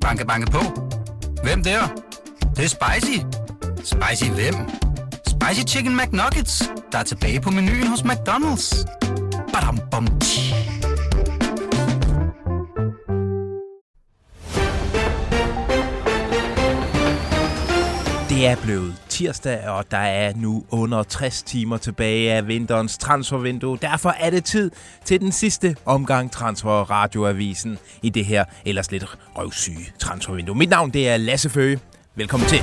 Banke, banke på. Hvem der? Det, det er spicy. Spicy hvem? Spicy Chicken McNuggets, der er tilbage på menuen hos McDonald's. Badum, bom, tji. Det er blevet tirsdag, og der er nu under 60 timer tilbage af vinterens transfervindue. Derfor er det tid til den sidste omgang Transfer Radioavisen i det her ellers lidt røvsyge transfervindue. Mit navn det er Lasse Føge. Velkommen til.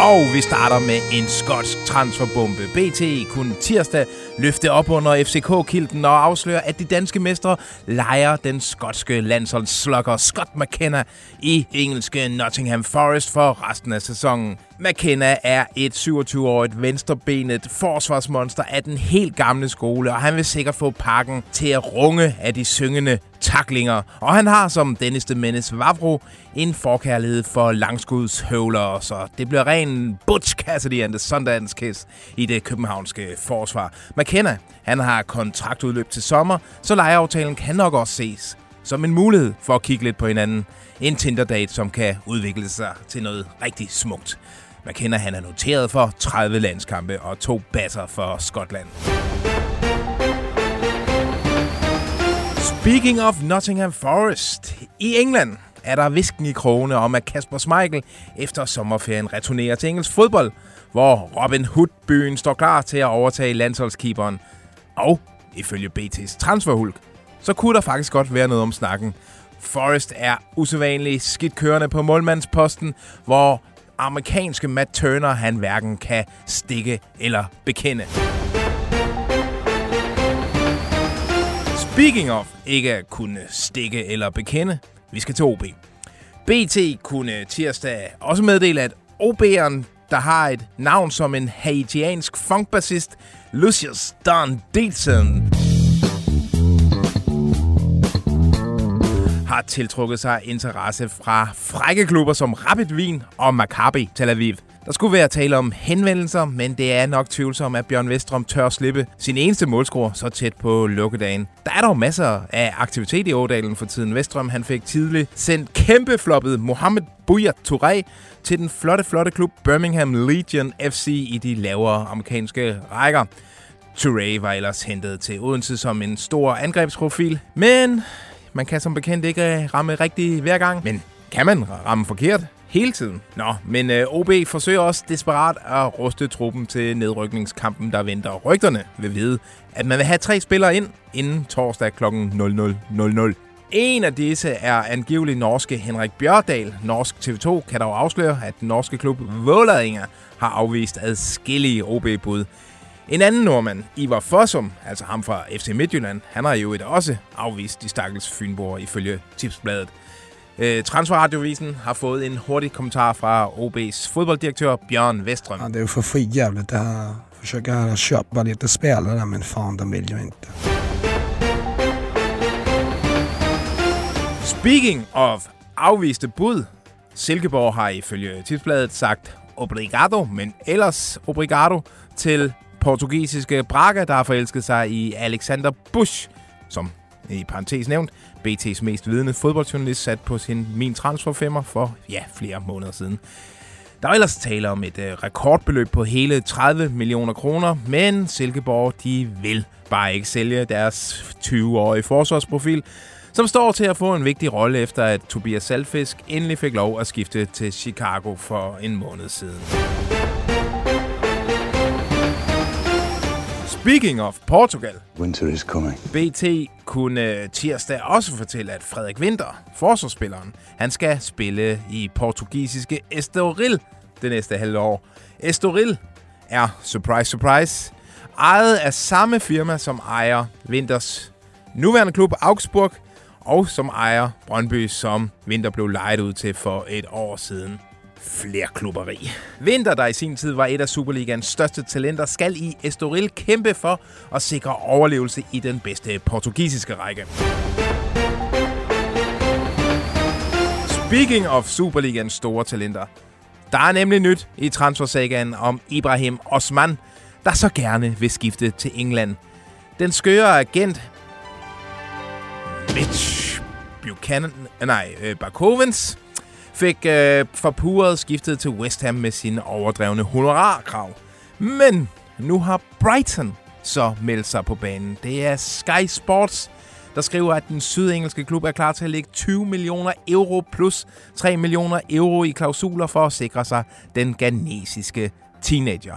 Og vi starter med en skotsk transferbombe. BT kunne tirsdag løfte op under FCK-kilden og afsløre, at de danske mestre leger den skotske landsholdsslugger Scott McKenna i engelske Nottingham Forest for resten af sæsonen. McKenna er et 27-årigt venstrebenet forsvarsmonster af den helt gamle skole, og han vil sikkert få pakken til at runge af de syngende taklinger. Og han har som Dennis de Menes Vavro en forkærlighed for langskudshøvler, så det bliver ren Butch Cassidy and the Sundance Kiss i det københavnske forsvar. McKenna, han har kontraktudløb til sommer, så lejeaftalen kan nok også ses som en mulighed for at kigge lidt på hinanden. En Tinder-date, som kan udvikle sig til noget rigtig smukt. McKenna han er noteret for 30 landskampe og to batter for Skotland. Speaking of Nottingham Forest, i England er der visken i krone om, at Kasper Schmeichel efter sommerferien returnerer til engelsk fodbold, hvor Robin Hood-byen står klar til at overtage landsholdskeeperen. Og ifølge BT's transferhulk, så kunne der faktisk godt være noget om snakken. Forest er usædvanligt skidt kørende på målmandsposten, hvor amerikanske Matt Turner han hverken kan stikke eller bekende. Speaking of ikke at kunne stikke eller bekende, vi skal til OB. BT kunne tirsdag også meddele, at OB'eren, der har et navn som en haitiansk funkbassist, Lucius Don Dietzen, har tiltrukket sig interesse fra frække klubber som Rapid Wien og Maccabi Tel Aviv. Der skulle være tale om henvendelser, men det er nok tvivlsomt, at Bjørn Vestrom tør slippe sin eneste målscore så tæt på lukkedagen. Der er dog masser af aktivitet i Ådalen for tiden. Vestrom han fik tidligt sendt kæmpefloppet Mohamed Bouya Touré til den flotte, flotte klub Birmingham Legion FC i de lavere amerikanske rækker. Touré var ellers hentet til Odense som en stor angrebsprofil, men man kan som bekendt ikke øh, ramme rigtigt hver gang. Men kan man ramme forkert? hele tiden. Nå, men øh, OB forsøger også desperat at ruste truppen til nedrykningskampen, der venter. Rygterne vil vide, at man vil have tre spillere ind inden torsdag kl. 00.00. En af disse er angivelig norske Henrik Bjørdal. Norsk TV2 kan dog afsløre, at den norske klub Vålerenga har afvist adskillige OB-bud. En anden nordmand, Ivar Fossum, altså ham fra FC Midtjylland, han har jo et også afvist de stakkels fynboer ifølge tipsbladet. Øh, Transferradiovisen har fået en hurtig kommentar fra OB's fodbolddirektør Bjørn Vestrøm. Ja, det är ju för skit jävligt det här. Försöka köpa lite spelare men fan de vill ju inte. Speaking of afviste bud, Silkeborg har ifølge tipsbladet sagt obrigado, men ellers obrigado til portugisiske Braga, der har forelsket sig i Alexander Busch, som i parentes nævnt, BT's mest vidende fodboldjournalist sat på sin min transferfemmer for ja, flere måneder siden. Der er ellers tale om et øh, rekordbeløb på hele 30 millioner kroner, men Silkeborg de vil bare ikke sælge deres 20-årige forsvarsprofil, som står til at få en vigtig rolle efter at Tobias Salfisk endelig fik lov at skifte til Chicago for en måned siden. Speaking of Portugal, Winter is coming. BT kunne tirsdag også fortælle, at Frederik Winter, forsvarsspilleren, han skal spille i portugisiske Estoril det næste halve år. Estoril er, surprise, surprise, ejet af samme firma, som ejer Winters nuværende klub Augsburg, og som ejer Brøndby, som Winter blev lejet ud til for et år siden flere klubberi. Winter, der i sin tid var et af Superligans største talenter, skal i Estoril kæmpe for at sikre overlevelse i den bedste portugisiske række. Speaking of Superligans store talenter, der er nemlig nyt i transfersagaen om Ibrahim Osman, der så gerne vil skifte til England. Den skøre agent Mitch Buchanan, nej, øh, Barkovens, fik øh, forpuret skiftet til West Ham med sine overdrevne honorarkrav. Men nu har Brighton så meldt sig på banen. Det er Sky Sports, der skriver, at den sydengelske klub er klar til at lægge 20 millioner euro plus 3 millioner euro i klausuler for at sikre sig den ganesiske teenager.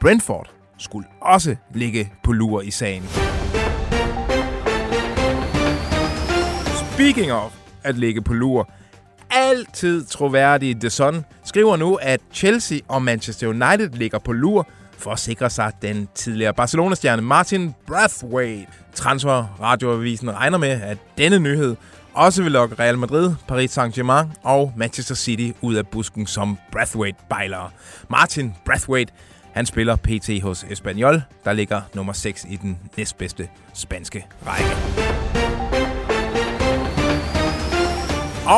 Brentford skulle også ligge på lur i sagen. Speaking of at ligge på lur, altid troværdige The Sun skriver nu, at Chelsea og Manchester United ligger på lur for at sikre sig den tidligere Barcelona-stjerne Martin Brathwaite. Transfer Radioavisen regner med, at denne nyhed også vil lokke Real Madrid, Paris Saint-Germain og Manchester City ud af busken som Brathwaite-bejlere. Martin Brathwaite han spiller PT hos Espanyol, der ligger nummer 6 i den næstbedste spanske række.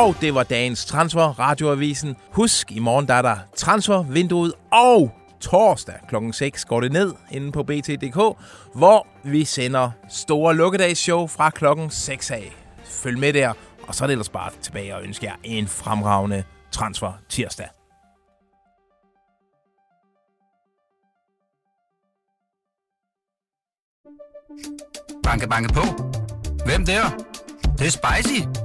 Og det var dagens transfer radioavisen. Husk, i morgen der er der transfervinduet og torsdag kl. 6 går det ned inde på bt.dk, hvor vi sender store lukkedagsshow fra klokken 6 af. Følg med der, og så er det ellers bare tilbage og ønsker jer en fremragende transfer tirsdag. Banke, banke på. Hvem der? Det, det er spicy.